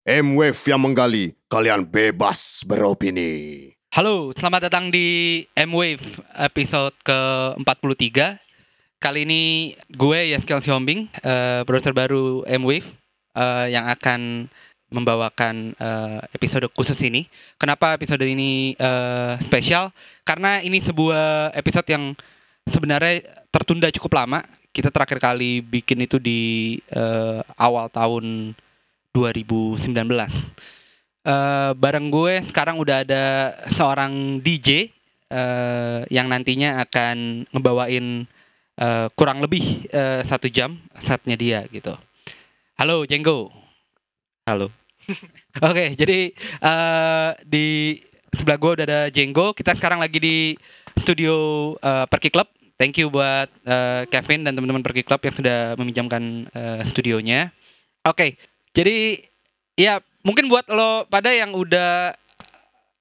M-Wave yang menggali, kalian bebas beropini. Halo, selamat datang di M-Wave episode ke-43 Kali ini gue Yaskiel Siombing, uh, produser baru M-Wave uh, Yang akan membawakan uh, episode khusus ini Kenapa episode ini uh, spesial? Karena ini sebuah episode yang sebenarnya tertunda cukup lama Kita terakhir kali bikin itu di uh, awal tahun 2019 uh, bareng gue sekarang udah ada seorang DJ uh, yang nantinya akan ngebawain uh, kurang lebih uh, satu jam saatnya dia gitu. Halo Jenggo. Halo. Oke, okay, jadi uh, di sebelah gue udah ada Jenggo. Kita sekarang lagi di studio uh, Perki Club. Thank you buat uh, Kevin dan teman-teman Perki Club yang sudah meminjamkan uh, studionya. Oke, okay, jadi ya mungkin buat lo pada yang udah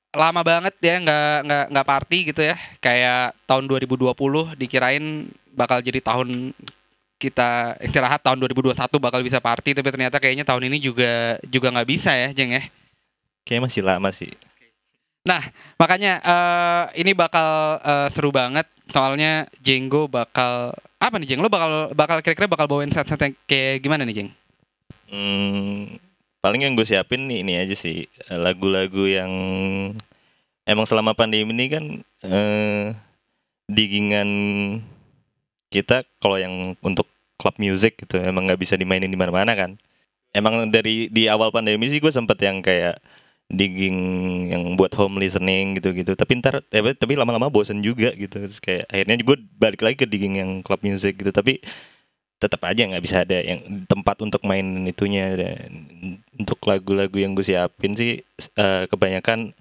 lama banget ya nggak nggak nggak party gitu ya kayak tahun 2020 dikirain bakal jadi tahun kita istirahat tahun 2021 bakal bisa party tapi ternyata kayaknya tahun ini juga juga nggak bisa ya jeng ya. Kayaknya masih lama sih. Nah makanya uh, ini bakal uh, seru banget. Soalnya Jenggo bakal apa nih Jeng? Lo bakal bakal kira-kira bakal bawain set-set kayak gimana nih Jeng hmm, paling yang gue siapin nih ini aja sih. Lagu-lagu yang emang selama pandemi ini kan eh, digingan kita kalau yang untuk club music gitu emang nggak bisa dimainin di mana-mana kan. Emang dari di awal pandemi sih gue sempet yang kayak digging yang buat home listening gitu-gitu. Tapi ntar eh, tapi lama-lama bosen juga gitu. Terus kayak akhirnya gue balik lagi ke digging yang club music gitu. Tapi tetap aja nggak bisa ada yang tempat untuk main itunya. Dan untuk lagu-lagu yang gue siapin sih uh, kebanyakan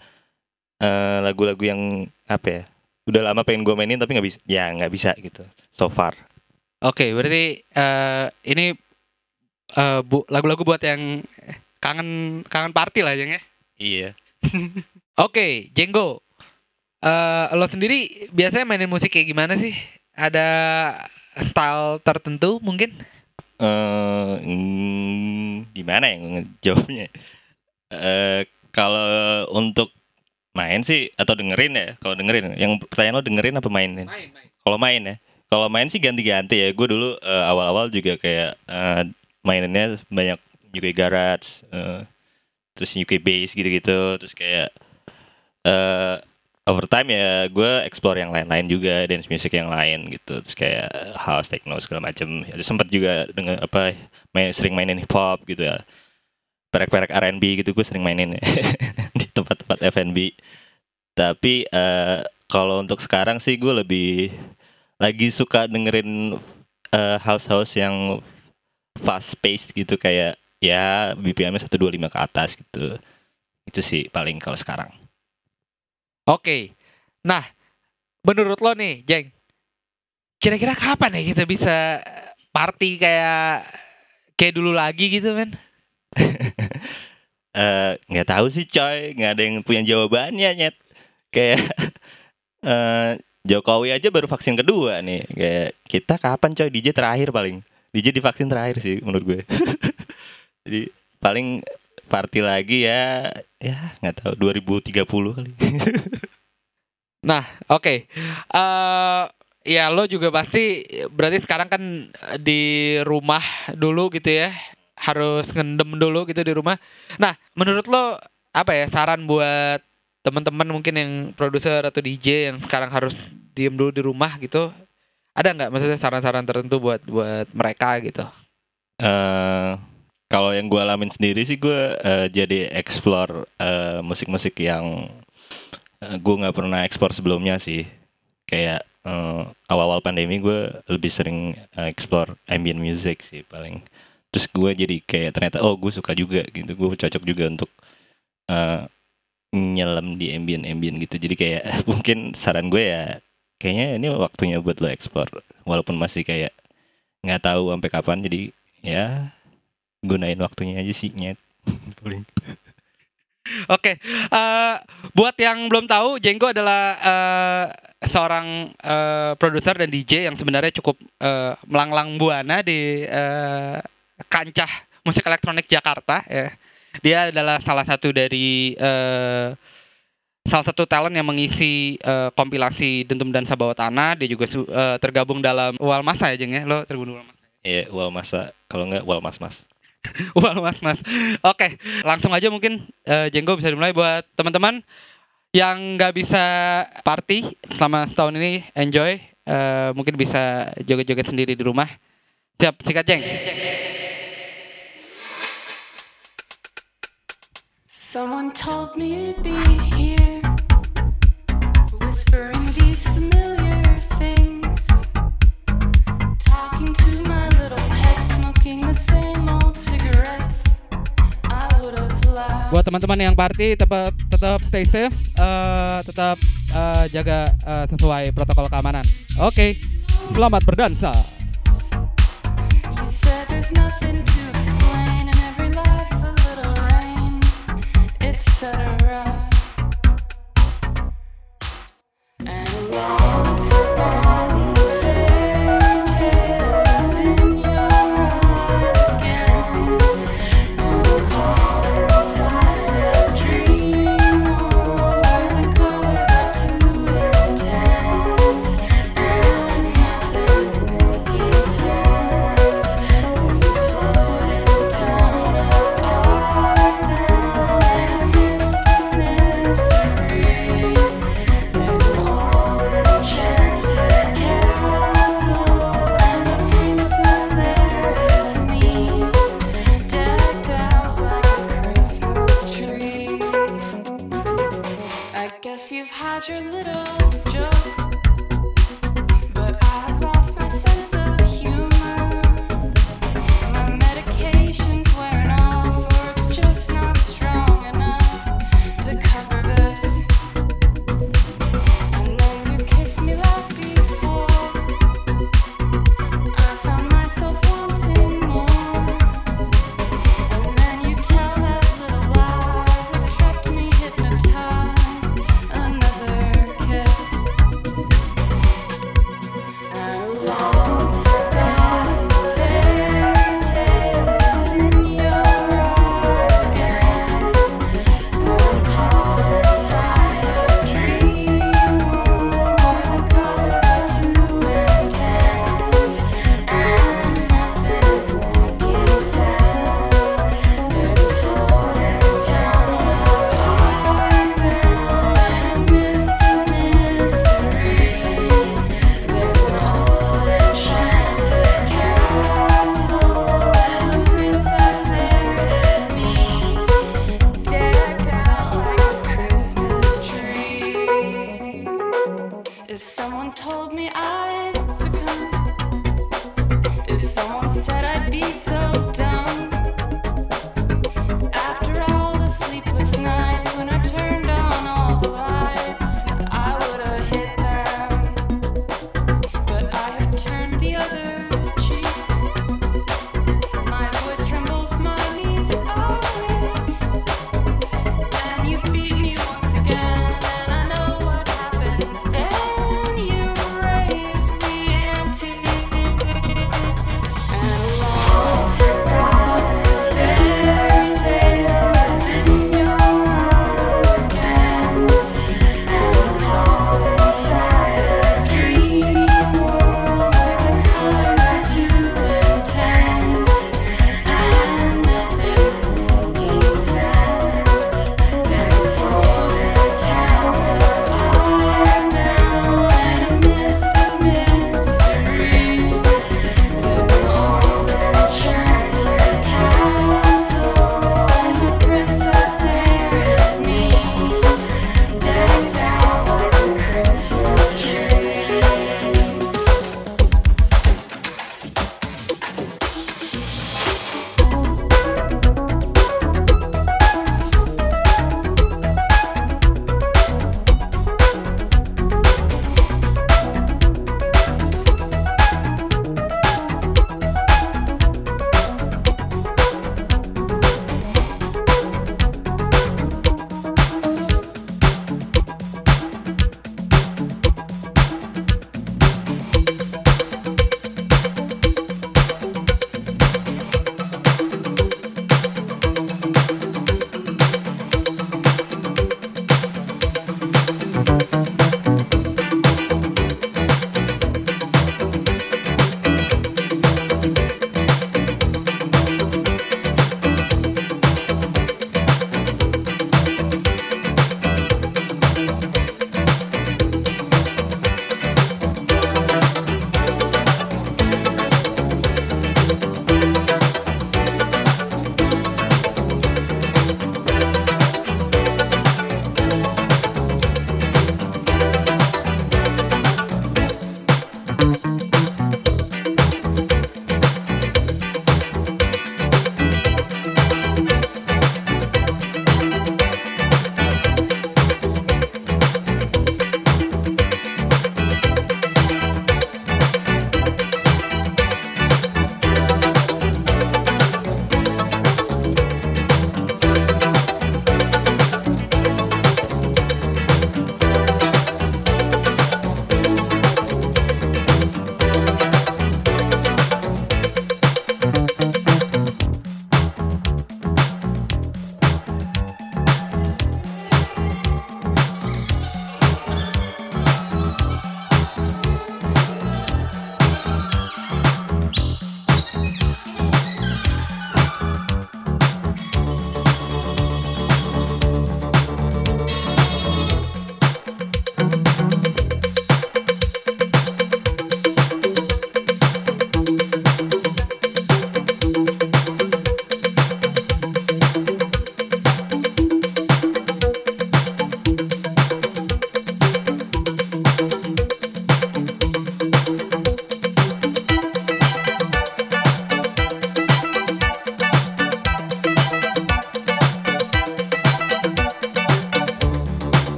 uh, lagu-lagu yang apa ya udah lama pengen gue mainin tapi nggak bisa ya nggak bisa gitu so far. Oke okay, berarti uh, ini uh, bu lagu-lagu buat yang kangen kangen party lah ya? Iya. Oke okay, Jenggo. Uh, lo sendiri biasanya mainin musik kayak gimana sih? Ada style tertentu mungkin? Uh, mm, gimana ya ngejawabnya? Uh, kalau untuk main sih atau dengerin ya? Kalau dengerin, yang pertanyaan lo dengerin apa main? Main, main. Kalau main ya? Kalau main sih ganti-ganti ya. Gue dulu uh, awal-awal juga kayak uh, mainannya banyak UK Garage, uh, terus UK Bass gitu-gitu, terus kayak uh, over time ya gue explore yang lain-lain juga dance music yang lain gitu. Terus kayak house techno segala macem. Ya, sempat juga dengan apa main sering mainin hip hop gitu ya. Perek-perek R&B gitu gue sering mainin di tempat-tempat F&B tapi uh, kalau untuk sekarang sih gue lebih lagi suka dengerin uh, house house yang fast paced gitu. Kayak ya BPM-nya 125 ke atas gitu. Itu sih paling kalau sekarang Oke. Nah, menurut lo nih, Jeng, kira-kira kapan ya kita bisa party kayak kayak dulu lagi gitu kan? uh, nggak tahu sih coy, nggak ada yang punya jawabannya nyet. Kayak uh, Jokowi aja baru vaksin kedua nih. Kayak kita kapan coy DJ terakhir paling? DJ di vaksin terakhir sih menurut gue. Jadi paling party lagi ya ya nggak tahu 2030 kali. Nah oke. Okay. uh, eh, ya lo juga pasti berarti sekarang kan di rumah dulu gitu ya harus ngendem dulu gitu di rumah. Nah menurut lo apa ya saran buat teman-teman mungkin yang produser atau DJ yang sekarang harus diem dulu di rumah gitu? Ada nggak maksudnya saran-saran tertentu buat buat mereka gitu? Uh, kalau yang gue alamin sendiri sih gue uh, jadi explore uh, musik-musik yang uh, gue nggak pernah explore sebelumnya sih. Kayak uh, awal-awal pandemi gue lebih sering uh, explore ambient music sih paling. Terus gue jadi kayak ternyata oh gue suka juga gitu. Gue cocok juga untuk uh, nyelam di ambient-ambient gitu. Jadi kayak mungkin saran gue ya kayaknya ini waktunya buat lo explore walaupun masih kayak nggak tahu sampai kapan jadi ya gunain waktunya aja sih nyet paling Oke, okay. uh, buat yang belum tahu, Jenggo adalah uh, seorang uh, produser dan DJ yang sebenarnya cukup uh, melanglang buana di uh, kancah musik elektronik Jakarta. Ya. Dia adalah salah satu dari uh, salah satu talent yang mengisi uh, kompilasi Dentum dan Sabawa Tanah. Dia juga uh, tergabung dalam Walmasa ya, Jeng ya, lo tergabung Walmasa. Iya, yeah, Walmasa. Kalau enggak Walmas Mas. Walmart. Oke, langsung aja mungkin uh, Jenggo bisa dimulai buat teman-teman yang nggak bisa party selama tahun ini enjoy uh, mungkin bisa joget-joget sendiri di rumah. Siap, sikat Jeng. Someone told me be here whispering these familiar buat teman-teman yang party tetap tetap stay safe eh, uh, tetap uh, eh, jaga uh, sesuai protokol keamanan oke okay. selamat berdansa